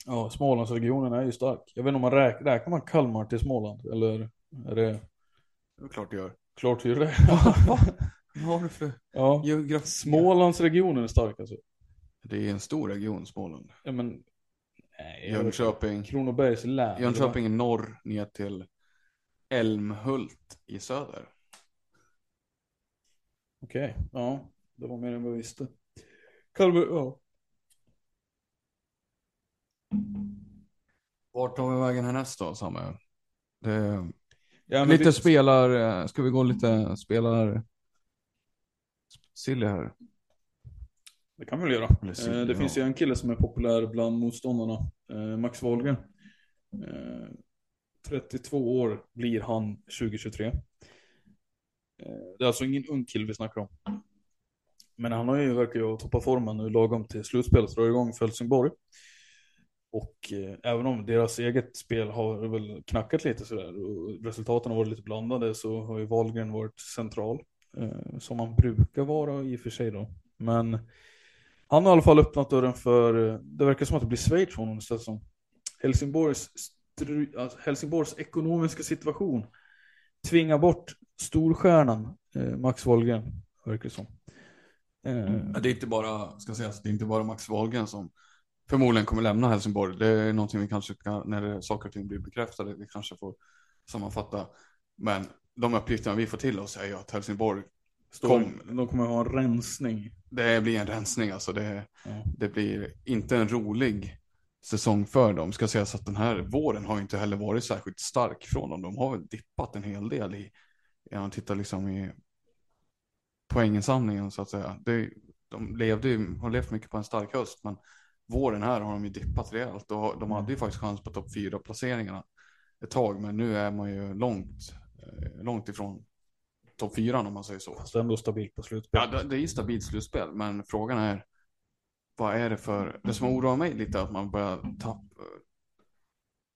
Speaker 3: Ja, Smålandsregionen är ju stark. Jag vet inte om man räknar, räknar man Kalmar till Småland eller är det
Speaker 4: Det är klart det gör
Speaker 3: klart hur det är?
Speaker 4: Vad har du för
Speaker 3: ja.
Speaker 4: geografi?
Speaker 3: Smålandsregionen är stark alltså.
Speaker 4: Det är en stor region, Småland.
Speaker 3: Ja men nej.
Speaker 4: Jönköping.
Speaker 3: Kronobergs län.
Speaker 4: Jönköping i norr ner till Älmhult i söder.
Speaker 3: Okej, ja. Det var mer än vad jag visste. Kalmar, ja.
Speaker 4: Vart tar vi vägen härnäst då, Samme? Det
Speaker 3: ja
Speaker 4: lite
Speaker 3: vi-
Speaker 4: spelar, eh, ska vi gå lite spelar silly här?
Speaker 3: Det kan vi väl göra.
Speaker 4: Silly,
Speaker 3: Eh, det
Speaker 4: ja.
Speaker 3: finns ju en kille som är populär bland motståndarna. Eh, Max Wahlgren. Eh, 32 år blir han 2023. Eh, det är alltså ingen ung kille vi snackar om. Men han har ju verkar ju ha toppat formen nu lagom till slutspelet drar igång för Helsingborg. Och eh, även om deras eget spel har väl knackat lite sådär och resultaten har varit lite blandade så har ju Wahlgren varit central. Eh, som han brukar vara i och för sig då. Men han har i alla fall öppnat dörren för, eh, det verkar som att det blir Schweiz för honom istället som Helsingborgs, alltså Helsingborgs ekonomiska situation tvingar bort storstjärnan eh, Max Wahlgren, verkar det som. Eh,
Speaker 4: Det är inte bara, ska sägas, det är inte bara Max Wahlgren som förmodligen kommer lämna Helsingborg. Det är någonting vi kanske kan, när saker och ting blir bekräftade, vi kanske får sammanfatta. Men de uppgifterna vi får till oss är ju att Helsingborg,
Speaker 3: står,
Speaker 4: kom.
Speaker 3: De kommer ha en rensning.
Speaker 4: det blir en rensning alltså. Det,
Speaker 3: Ja.
Speaker 4: det blir inte en rolig säsong för dem. Ska sägas att den här våren har inte heller varit särskilt stark från dem. De har väl dippat en hel del i, om man tittar liksom i poänginsamlingen så att säga. Det, de levde ju, har levt mycket på en stark höst, men våren här har de ju dippat rejält och de hade ju faktiskt chans på topp fyra placeringarna ett tag, men nu är man ju långt, eh, långt ifrån topp fyran om man säger så.
Speaker 3: Fast ändå stabilt på slutspel.
Speaker 4: Ja, det, det är ju stabilt slutspel, men frågan är vad är det för, det som oroar mig lite är att man börjar tapp,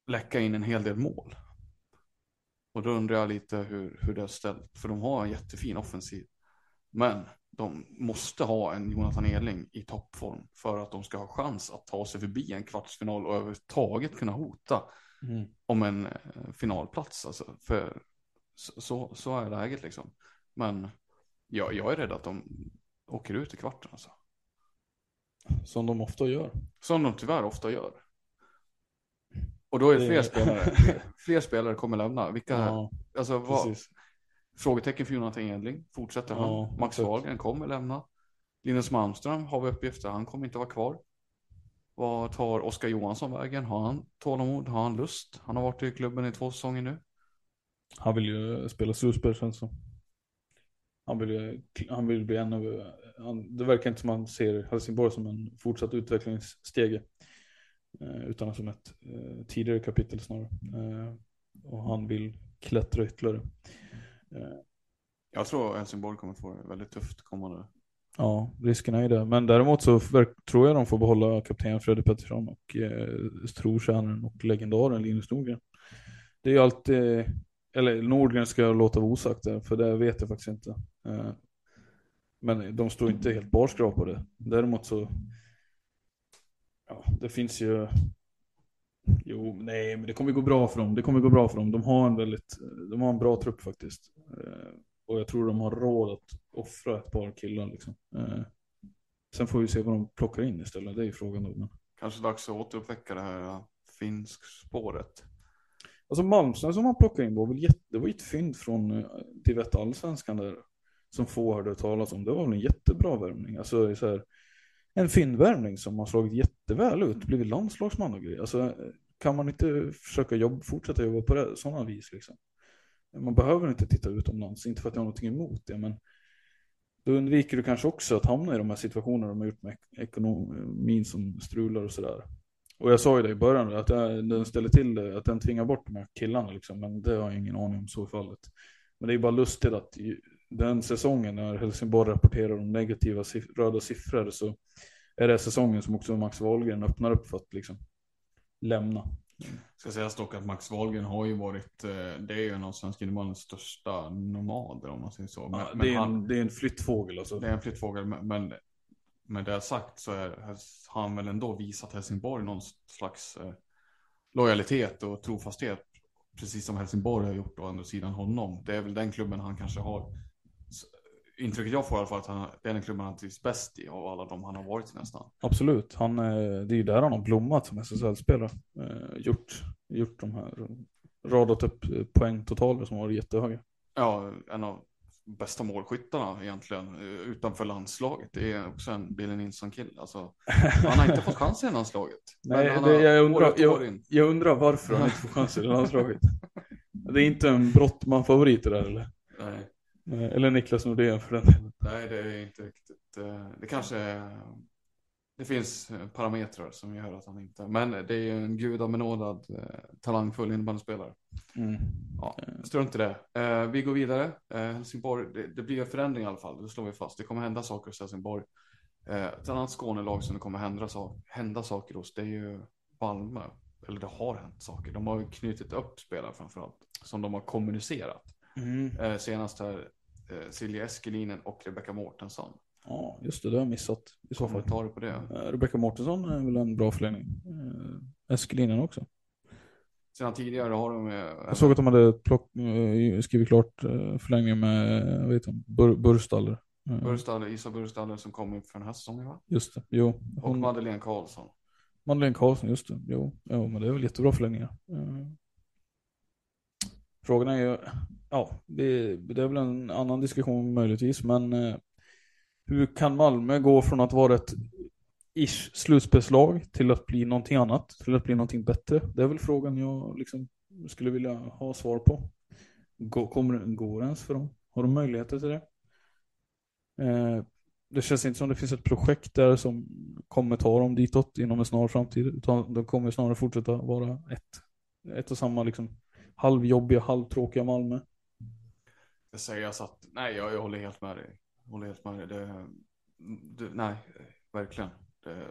Speaker 4: läcka in en hel del mål. Och då undrar jag lite hur, hur det är ställt, för de har en jättefin offensiv. Men de måste ha en Jonathan Edling i toppform för att de ska ha chans att ta sig förbi en kvartsfinal och överhuvudtaget kunna hota
Speaker 3: Mm.
Speaker 4: om en eh, finalplats. Alltså, för så, så, är läget liksom. Men jag, jag är rädd att de åker ut i kvarten. Alltså.
Speaker 3: Som de ofta gör.
Speaker 4: Som de tyvärr ofta gör. Och då är det fler spelare. Fler spelare kommer lämna. Vilka,
Speaker 3: Ja,
Speaker 4: alltså, vad. Frågetecken för Jonathan Edling. Fortsätter han?
Speaker 3: Ja,
Speaker 4: Max. Wahlgren kommer lämna. Linus Malmström har vi uppgifter. Han kommer inte vara kvar. Vad tar Oskar Johansson vägen? Har han tålamod? Har han lust? Han har varit i klubben i två säsonger nu.
Speaker 3: Han vill ju spela slutspel känns det. Han vill ju, han vill bli en av, han, det verkar inte som han ser Helsingborg som en fortsatt utvecklingsstege. Eh, utan som ett eh, tidigare kapitel snarare. Eh, och han vill klättra ytterligare.
Speaker 4: Jag tror Helsingborg kommer få det väldigt tufft kommande.
Speaker 3: ja, risken är ju det. Men däremot så tror jag de får behålla kapten Fredrik Pettersson och eh, trotjänaren och legendaren Linus Nordgren. Det är ju alltid, eh, eller Nordgren ska jag låta vara osagt där, för det vet jag faktiskt inte. Eh, Men de står inte helt barskrapade. Däremot så, ja, det finns ju, jo, nej, men det kommer gå bra för dem. Det kommer gå bra för dem. De har en väldigt, de har en bra trupp faktiskt. Eh, Och jag tror de har råd att offra ett par killar liksom. Eh, Sen får vi se vad de plockar in istället. Det är ju frågan då. Men...
Speaker 4: Kanske dags att återuppväcka det här uh, finsk spåret.
Speaker 3: Alltså Malmström som han plockade in var väl jätte, det var ett fynd från Divetta Allsvenskan där. Som få hörde talas om. Det var väl en jättebra värvning. Alltså så här, en fyndvärvning som har slagit jätteväl ut. Blivit landslagsman och grejer. Alltså kan man inte försöka jobba, fortsätta jobba på det, sådana vis liksom. Man behöver inte titta utomlands. Inte för att jag har någonting emot det. Men då undviker du kanske också att hamna i de här situationerna de har gjort med ekonomin som strular och sådär. Och jag sa ju det i början, att den ställer till det, att den tvingar bort de här killarna liksom. Men det har jag ingen aning om så i fallet. Men det är bara lustigt att den säsongen när Helsingborg rapporterar om negativa siff- röda siffror så är det säsongen som också Max Wahlgren öppnar upp för att liksom lämna.
Speaker 4: Ska sägas dock att Max Wahlgren har ju varit, eh, det är ju en av svenska innebandyns största nomader om man säger så. Men,
Speaker 3: Ja, det, är
Speaker 4: han,
Speaker 3: en, det är en flyttfågel alltså.
Speaker 4: det är en flyttfågel, men, men med det sagt så är, har han väl ändå visat Helsingborg någon slags eh, lojalitet och trofasthet. Precis som Helsingborg har gjort å andra sidan honom. Det är väl den klubben han kanske har. Intrycket jag får i alla fall att han, det är den klubben han trivs bäst i av alla de han har varit i nästan.
Speaker 3: Absolut, han, eh, det är ju där han har blommat som SSL-spelare. Eh, gjort, gjort de här, radat upp poängtotaler som varit jättehöga.
Speaker 4: Ja, en av bästa målskyttarna egentligen eh, utanför landslaget. Det är också en Billy Nilsson-kille. Alltså, han har inte fått chansen i landslaget.
Speaker 3: Nej, det, jag, undrar, jag, jag, undrar varför han inte får chansen i landslaget. Det är inte en Brottman-favorit det där eller?
Speaker 4: Nej.
Speaker 3: Eller Niklas Nordén för den delen.
Speaker 4: Nej, det är inte riktigt. Eh, det kanske det finns eh, parametrar som gör att han inte, men det är ju en gudabenådad eh, talangfull innebandyspelare. Mm. Ja, strunt i det. Vi går vidare. Helsingborg, det, det, blir en förändring i alla fall, det slår vi fast. Det kommer hända saker hos Helsingborg. Ett annat Skånelag som det kommer hända, hända saker hos, det är ju Malmö. Eller det har hänt saker. De har knutit upp spelare framförallt, som de har kommunicerat. Mm. Senast här eh, Silja Eskelinen och Rebecka Mårtensson.
Speaker 3: Ja, just det, det har jag missat
Speaker 4: i så fall. Kommentarer på det.
Speaker 3: Uh, Rebecca Mårtensson är väl en bra förlängning. Uh, Eskelinen också.
Speaker 4: Sedan tidigare har de... Uh,
Speaker 3: jag såg att de hade plock, skrivit klart förlängning med, vad heter Bur Burstaller.
Speaker 4: Burstaller, Isa Burstaller som kom upp för den här säsongen va?
Speaker 3: Just det, jo.
Speaker 4: Hon... Och Madeleine Karlsson.
Speaker 3: Madeleine Karlsson, just det. Jo, jo men det är väl jättebra förlängningar. Frågan är ju, ja, det, det, är väl en annan diskussion möjligtvis, men eh, hur kan Malmö gå från att vara ett ish slutspelslag till att bli någonting annat? Till att bli någonting bättre? Det är väl frågan jag liksom skulle vilja ha svar på. kommer det gå ens för dem? Har de möjligheter till det? Eh, det känns inte som det finns ett projekt där som kommer ta dem ditåt inom en snar framtid. Utan de kommer snarare fortsätta vara ett, ett och samma liksom halvjobbiga, halvtråkiga Malmö.
Speaker 4: Det sägas att, nej jag, jag håller helt med dig håller helt med. Det, det, nej, verkligen. Det,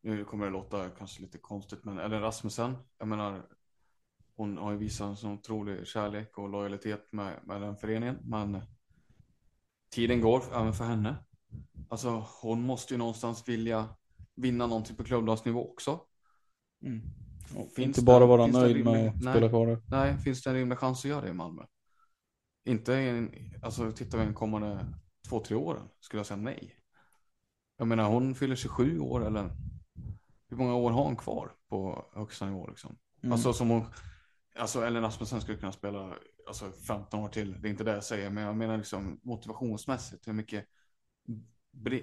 Speaker 4: nu kommer det låta kanske lite konstigt, men eller Rasmussen, jag menar, hon har ju visat en sån otrolig kärlek och lojalitet med, med den föreningen, men tiden går även för henne. Alltså, hon måste ju någonstans vilja vinna någonting på klubblagsnivå också.
Speaker 3: Mm. Finns inte bara vara nöjd med att spela kvar.
Speaker 4: Nej, finns det en rimlig chans att göra det i Malmö? Inte en, alltså tittar vi en kommande två, tre åren skulle jag säga nej. Jag menar hon fyller 27 år eller hur många år har hon kvar på högsta nivå liksom? Mm. Alltså som hon, alltså Ellen Asmussen skulle kunna spela alltså 15 år till, det är inte det jag säger, men jag menar liksom motivationsmässigt, hur mycket,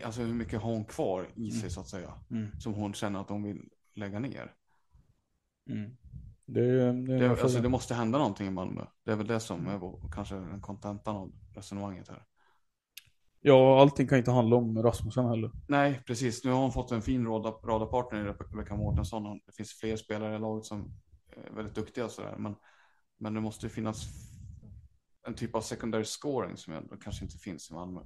Speaker 4: alltså hur mycket har hon kvar i sig mm. så att säga, mm. som hon känner att hon vill lägga ner.
Speaker 3: Mm.
Speaker 4: Det, det, det, alltså, det måste hända någonting i Malmö. Det är väl det som är kanske den kontentan av resonemanget här.
Speaker 3: Ja, allting kan inte handla om Rasmussen heller.
Speaker 4: Nej, precis. Nu har hon fått en fin radarpartner i Rebecka Mårtensson. Det finns fler spelare i laget som är väldigt duktiga sådär. Men, men det måste finnas en typ av secondary scoring som kanske inte finns i Malmö.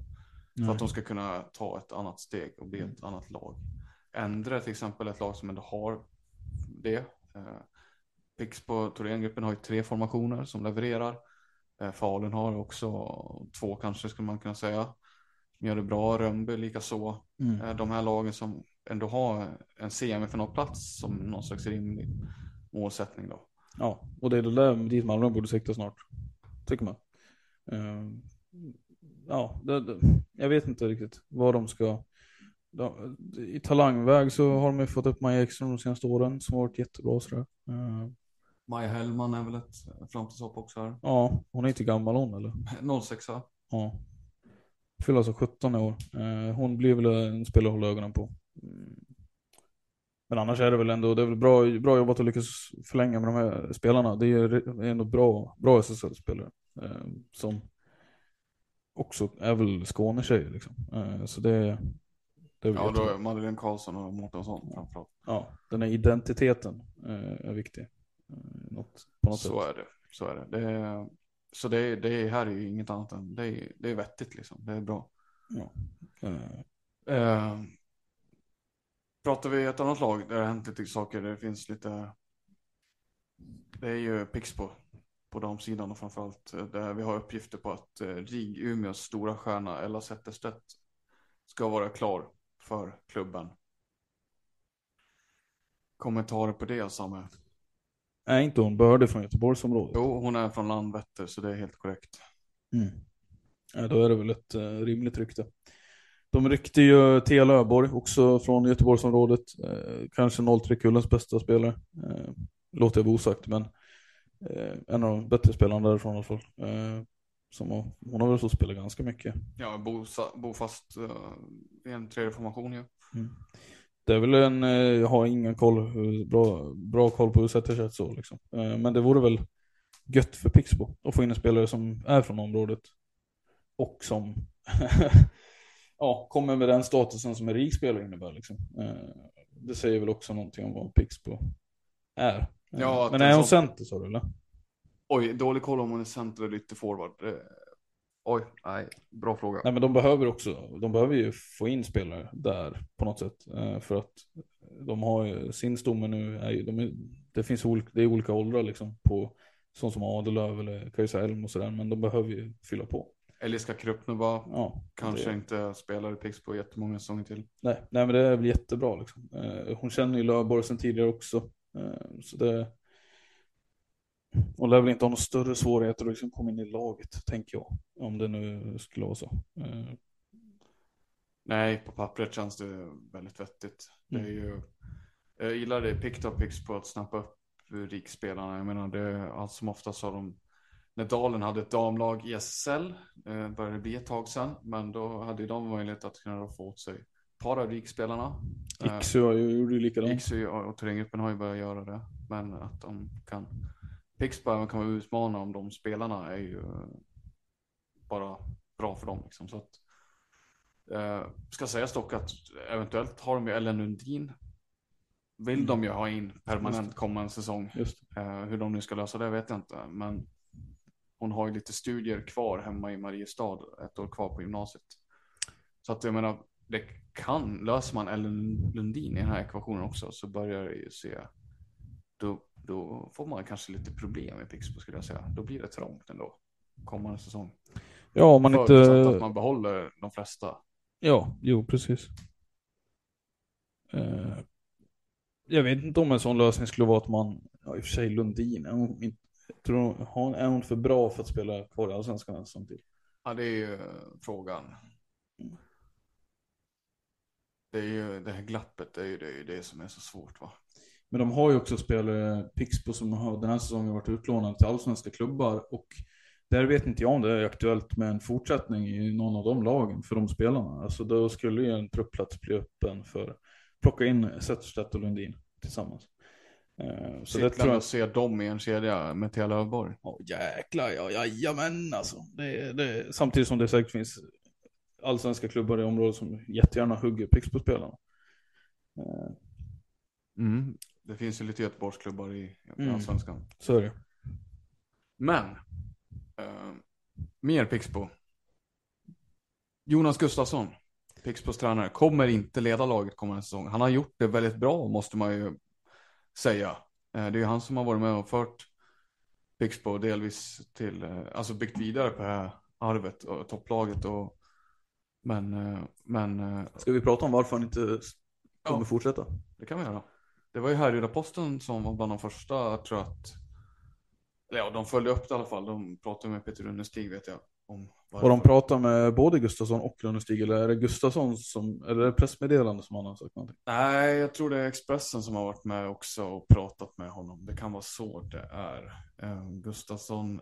Speaker 4: Nej. För att de ska kunna ta ett annat steg och bli ett mm. annat lag. Ändra till exempel ett lag som ändå har det. Pix på Thorengruppen har ju tre formationer som levererar. Eh, Falun har också två kanske skulle man kunna säga gör det bra, Rönnby likaså. Mm. Eh, de här lagen som ändå har en semifinalplats som någon slags rimlig målsättning då.
Speaker 3: Ja, och det är det där dit Malmö borde sikta snart, tycker man. Uh, ja, det, det, jag vet inte riktigt vad de ska... I talangväg så har de ju fått upp Maja Ekström de senaste åren som har varit jättebra sådär. Uh,
Speaker 4: Maja Hellman är väl ett framtidshopp också här.
Speaker 3: Ja, hon är inte gammal hon eller?
Speaker 4: 06
Speaker 3: Ja fyller alltså 17 år. Eh, hon blir väl en spelare att hålla ögonen på. Men annars är det väl ändå, det är väl bra, bra jobbat att lyckas förlänga med de här spelarna. Det är ändå bra, bra SSL-spelare. Eh, som också är väl Skåne-tjejer liksom. Eh, så det,
Speaker 4: det är Ja, då är Madeleine Karlsson och Mårtensson framförallt.
Speaker 3: Ja, den här identiteten är viktig. Något, på något
Speaker 4: så
Speaker 3: sätt.
Speaker 4: är det. Så är det. det är, så det, det här är ju inget annat än, det är, det är vettigt liksom, det är bra. Ja. Uh, pratar vi ett annat lag där det har hänt lite saker, det finns lite, det är ju Pixbo på damsidan och framförallt eh, där vi har uppgifter på att RIG Umeås stora stjärna Ella Zetterstedt ska vara klar för klubben. Kommentarer på det, Samme?
Speaker 3: Är inte hon bördig från Göteborgsområdet?
Speaker 4: Jo, hon är från Landvetter, så det är helt korrekt.
Speaker 3: Mm. Ja, då är det väl ett uh, rimligt rykte. De ryckte ju Thea Löfborg, också från Göteborgsområdet. Uh, kanske 03-kullens bästa spelare. Uh, låter jag vara osagt, men uh, en av de bättre spelarna därifrån i alla fall. som har, hon har väl så spelat ganska mycket.
Speaker 4: Ja, bofast bo fast, i en tredje formation ju. Ja. Mm.
Speaker 3: Det är väl en, jag har ingen koll, bra, bra koll på hur sätter sig så liksom. Men det vore väl gött för Pixbo att få in en spelare som är från området och som ja, kommer med den statusen som en rik spelare innebär. Liksom. Eh, det säger väl också någonting om vad Pixbo är. Eh, ja, Men är hon så... center sa du eller?
Speaker 4: Oj, dålig koll om hon är center eller ytterforward. Eh, oj, nej, bra fråga.
Speaker 3: Nej men de behöver också, de behöver ju få in spelare där på något sätt. För att de har ju, sin stomme nu, är de är, det finns olika, det är olika åldrar liksom på sånt som Adelöv eller Kajsa Elm och sådär. Men de behöver ju fylla på.
Speaker 4: Eliska Krupnova ja, kanske det... inte spelar i Pixbo jättemånga säsonger till.
Speaker 3: Nej, nej, men det är väl jättebra. Liksom. Eh, hon känner ju Löfborg sedan tidigare också. Eh, så det... Hon lär väl inte ha några större svårigheter att liksom komma in i laget, tänker jag. Om det nu skulle vara så. Eh.
Speaker 4: Nej, på pappret känns det väldigt vettigt. Mm. Det är ju, jag gillar det Picked Up Pix på att snappa upp rikspelarna. Jag menar, det, allt som oftast har de när Dalen hade ett damlag i SSL, eh, började bli ett tag sedan, men då hade ju de möjlighet att kunna få åt sig ett par av rikspelarna.
Speaker 3: Iksu gjorde ju likadant.
Speaker 4: Iksu och terränggruppen har ju börjat göra det, men att de kan Pixby kan vara utmana om de spelarna är ju bara bra för dem. Liksom. Så att, eh, ska sägas dock att eventuellt har de ju Ellen Lundin. Vill mm. de ju ha in permanent kommande säsong. Eh, hur de nu ska lösa det vet jag inte. Men hon har ju lite studier kvar hemma i Mariestad, ett år kvar på gymnasiet. Så att jag menar, det kan, löser man Ellen Lundin i den här ekvationen också så börjar det ju se, då, då får man kanske lite problem i Pixbo skulle jag säga. Då blir det trångt ändå kommande säsong.
Speaker 3: Ja, om man inte...
Speaker 4: att man behåller de flesta.
Speaker 3: Ja, jo precis. Uh, jag vet inte om en sån lösning skulle vara att man, ja i och för sig Lundin, Tror hon, är hon för bra för att spela kvar i Allsvenskan samtidigt?
Speaker 4: Ja, det är ju frågan. Det är ju det här glappet, det är ju det, det som är så svårt va.
Speaker 3: Men de har ju också spelare, Pixbo som har den här säsongen varit utlånade till allsvenska klubbar och där vet inte jag om det är aktuellt med en fortsättning i någon av de lagen för de spelarna. Alltså då skulle ju en truppplats bli öppen för plocka in Zetterstedt och Lundin tillsammans.
Speaker 4: Eh, så det tror jag... att se dem i en kedja med Tia Löfborg.
Speaker 3: Oh, jäklar ja, jajamän alltså. Det, det, samtidigt som det säkert finns allsvenska klubbar i området som jättegärna hugger Pixbo-spelarna.
Speaker 4: Eh. Mm. Det finns ju lite Göteborgsklubbar i, i mm. allsvenskan.
Speaker 3: Så är det.
Speaker 4: Men, uh, mer Pixbo. Jonas Gustafsson, Pixbos tränare, kommer inte leda laget kommande säsong. Han har gjort det väldigt bra måste man ju säga. Eh, det är ju han som har varit med och fört Pixbo delvis till, eh, alltså byggt vidare på det här arvet och topplaget och men, eh, men.
Speaker 3: Ska vi prata om varför han inte kommer ja, fortsätta?
Speaker 4: Det kan vi göra. Det var ju Härryda-posten som var bland de första, tror jag att, ja de följde upp det i alla fall. De pratade med Peter Runnestig vet jag. Om
Speaker 3: och de pratar med både Gustafsson och Lunnestig, eller är det Gustafsson som, eller är det pressmeddelande som han har sagt någonting?
Speaker 4: Nej, jag tror det är Expressen som har varit med också och pratat med honom. Det kan vara så det är. Eh, Gustafsson,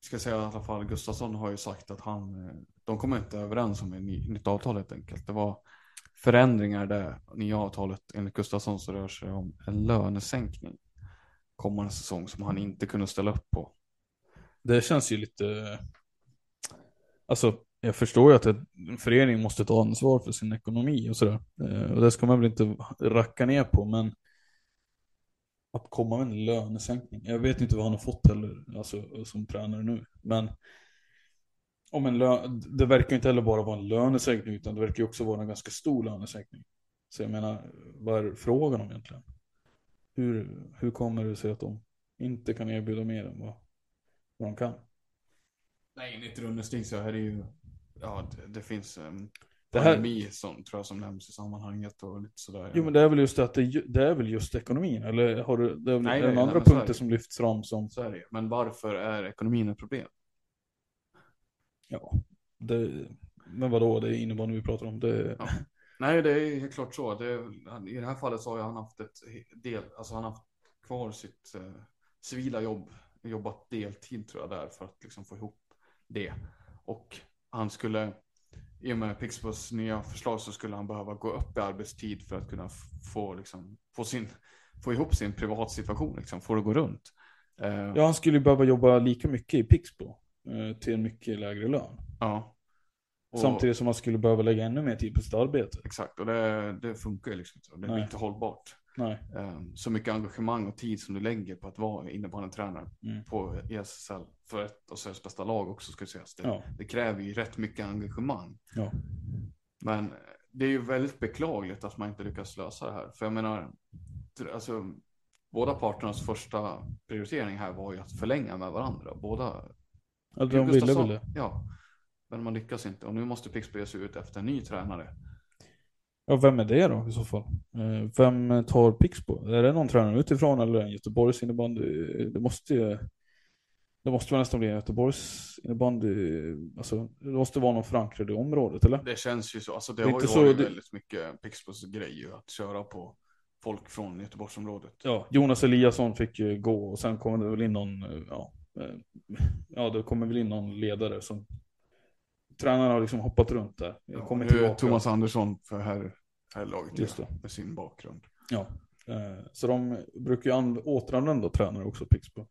Speaker 4: ska säga i alla fall, Gustafsson har ju sagt att han, de kommer inte överens om ett nytt avtal helt enkelt. Det var förändringar där, nya avtalet enligt Gustafsson så rör sig om en lönesänkning kommande säsong som han inte kunde ställa upp på.
Speaker 3: Det känns ju lite Alltså, jag förstår ju att en förening måste ta ansvar för sin ekonomi och sådär. Eh, och det ska man väl inte racka ner på, men att komma med en lönesänkning. Jag vet inte vad han har fått heller, alltså som tränare nu. Men om en lön, det verkar inte heller bara vara en lönesänkning, utan det verkar också vara en ganska stor lönesänkning. Så jag menar, vad är frågan om egentligen? Hur, hur kommer det sig att de inte kan erbjuda mer än vad, vad de kan?
Speaker 4: Nej, enligt Runnestig så är det ju, ja det, det finns um,
Speaker 3: Det här-
Speaker 4: pandemi som, tror jag som nämns i sammanhanget och lite sådär.
Speaker 3: Jo men det är väl just att det, det är väl just ekonomin, eller har du, det är väl
Speaker 4: Nej,
Speaker 3: är det
Speaker 4: nej,
Speaker 3: andra
Speaker 4: är
Speaker 3: punkter
Speaker 4: det.
Speaker 3: som lyfts fram som,
Speaker 4: Så är det. Men varför är ekonomin ett problem?
Speaker 3: Ja, det, men vadå, det är innebandy vi pratar om, det,
Speaker 4: Ja. Nej, det är helt klart så. Det I det här fallet så har han haft ett del, alltså han har haft kvar sitt eh, civila jobb, jobbat deltid tror jag där för att liksom få ihop det. Och han skulle, i och med Pixbos nya förslag så skulle han behöva gå upp i arbetstid för att kunna få, liksom, få, sin, få ihop sin privatsituation, liksom, få det att gå runt. Eh,
Speaker 3: ja han skulle behöva jobba lika mycket i Pixbo, till en mycket lägre lön.
Speaker 4: ja. Och-
Speaker 3: Samtidigt som man skulle behöva lägga ännu mer tid på sitt arbete.
Speaker 4: Exakt, och det, det funkar ju liksom inte. Det är
Speaker 3: Nej.
Speaker 4: inte hållbart.
Speaker 3: Nej.
Speaker 4: Eh, så mycket engagemang och tid som du lägger på att vara innebandytränare
Speaker 3: Mm.
Speaker 4: på ESL för ett av Sveriges bästa lag också ska sägas. Det,
Speaker 3: Ja.
Speaker 4: det kräver ju rätt mycket engagemang.
Speaker 3: Ja.
Speaker 4: Men det är ju väldigt beklagligt att man inte lyckas lösa det här. För jag menar, alltså, båda parternas första prioritering här var ju att förlänga med varandra. Båda.
Speaker 3: Ja, de ville väl det.
Speaker 4: Ja, men man lyckas inte. Och nu måste Pixbo ge sig ut efter en ny tränare.
Speaker 3: Ja, vem är det då i så fall? Eh, Vem tar Pixbo? Är det någon tränare utifrån eller en Göteborgs innebandy? Det måste ju det måste väl nästan bli en Göteborgs innebandy. Alltså, det måste vara någon förankrad i området, eller?
Speaker 4: Det känns ju så. Alltså det,
Speaker 3: Det
Speaker 4: har ju varit
Speaker 3: det-
Speaker 4: väldigt mycket Pixbos grej ju, att köra på folk från Göteborgsområdet.
Speaker 3: Ja, Jonas Eliasson fick ju gå och sen kommer det väl in någon, eh, ja, ja det kommer väl in någon ledare som tränarna har liksom hoppat runt där. Jag kommer
Speaker 4: nu är
Speaker 3: tillbaka.
Speaker 4: Thomas Andersson för här, här laget
Speaker 3: Just
Speaker 4: ja,
Speaker 3: det.
Speaker 4: med sin bakgrund.
Speaker 3: Ja, eh, så de brukar ju an- återanvända tränare också, Pixbo.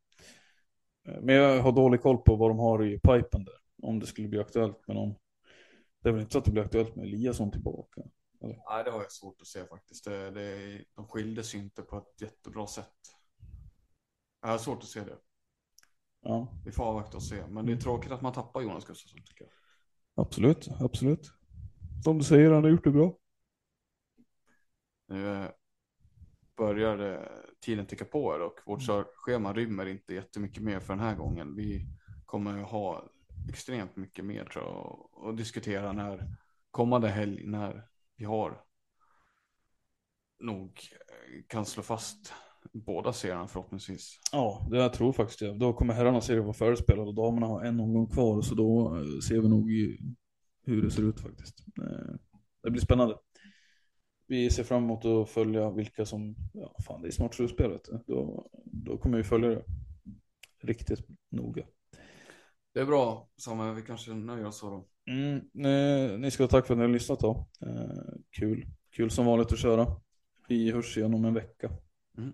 Speaker 3: Eh, Men jag har dålig koll på vad de har i pipen där. Om det skulle bli aktuellt med någon. Det är väl inte så att det blir aktuellt med Eliasson tillbaka.
Speaker 4: Nej, det har jag svårt att se faktiskt. Det, det, de skildes ju inte på ett jättebra sätt. Jag har svårt att se det.
Speaker 3: Ja,
Speaker 4: Vi får avvakta och se. Men det är tråkigt att man tappar Jonas Gustafsson tycker jag.
Speaker 3: absolut, absolut. Som du säger, han har gjort det bra.
Speaker 4: Nu eh, börjar det, tiden ticka på här och vårt schema rymmer inte jättemycket mer för den här gången. Vi kommer ha extremt mycket mer tror jag att diskutera när kommande helg när vi har nog eh, kan slå fast båda serierna förhoppningsvis.
Speaker 3: Ja, det jag tror faktiskt det. Då kommer herrarna serie vara förespelad och damerna har en omgång kvar. Så då eh, ser vi nog hur det ser ut faktiskt. Eh, Det blir spännande. Vi ser fram emot att följa vilka som, ja fan det är snart slutspelet. Då, då kommer vi följa det riktigt noga.
Speaker 4: Det är bra Samuel, vi kanske nöjer oss så då.
Speaker 3: Mm, eh, ni ska ha tack för att ni har lyssnat då. Eh, kul. Kul som vanligt att köra. Vi hörs igen om en vecka.
Speaker 4: Mm.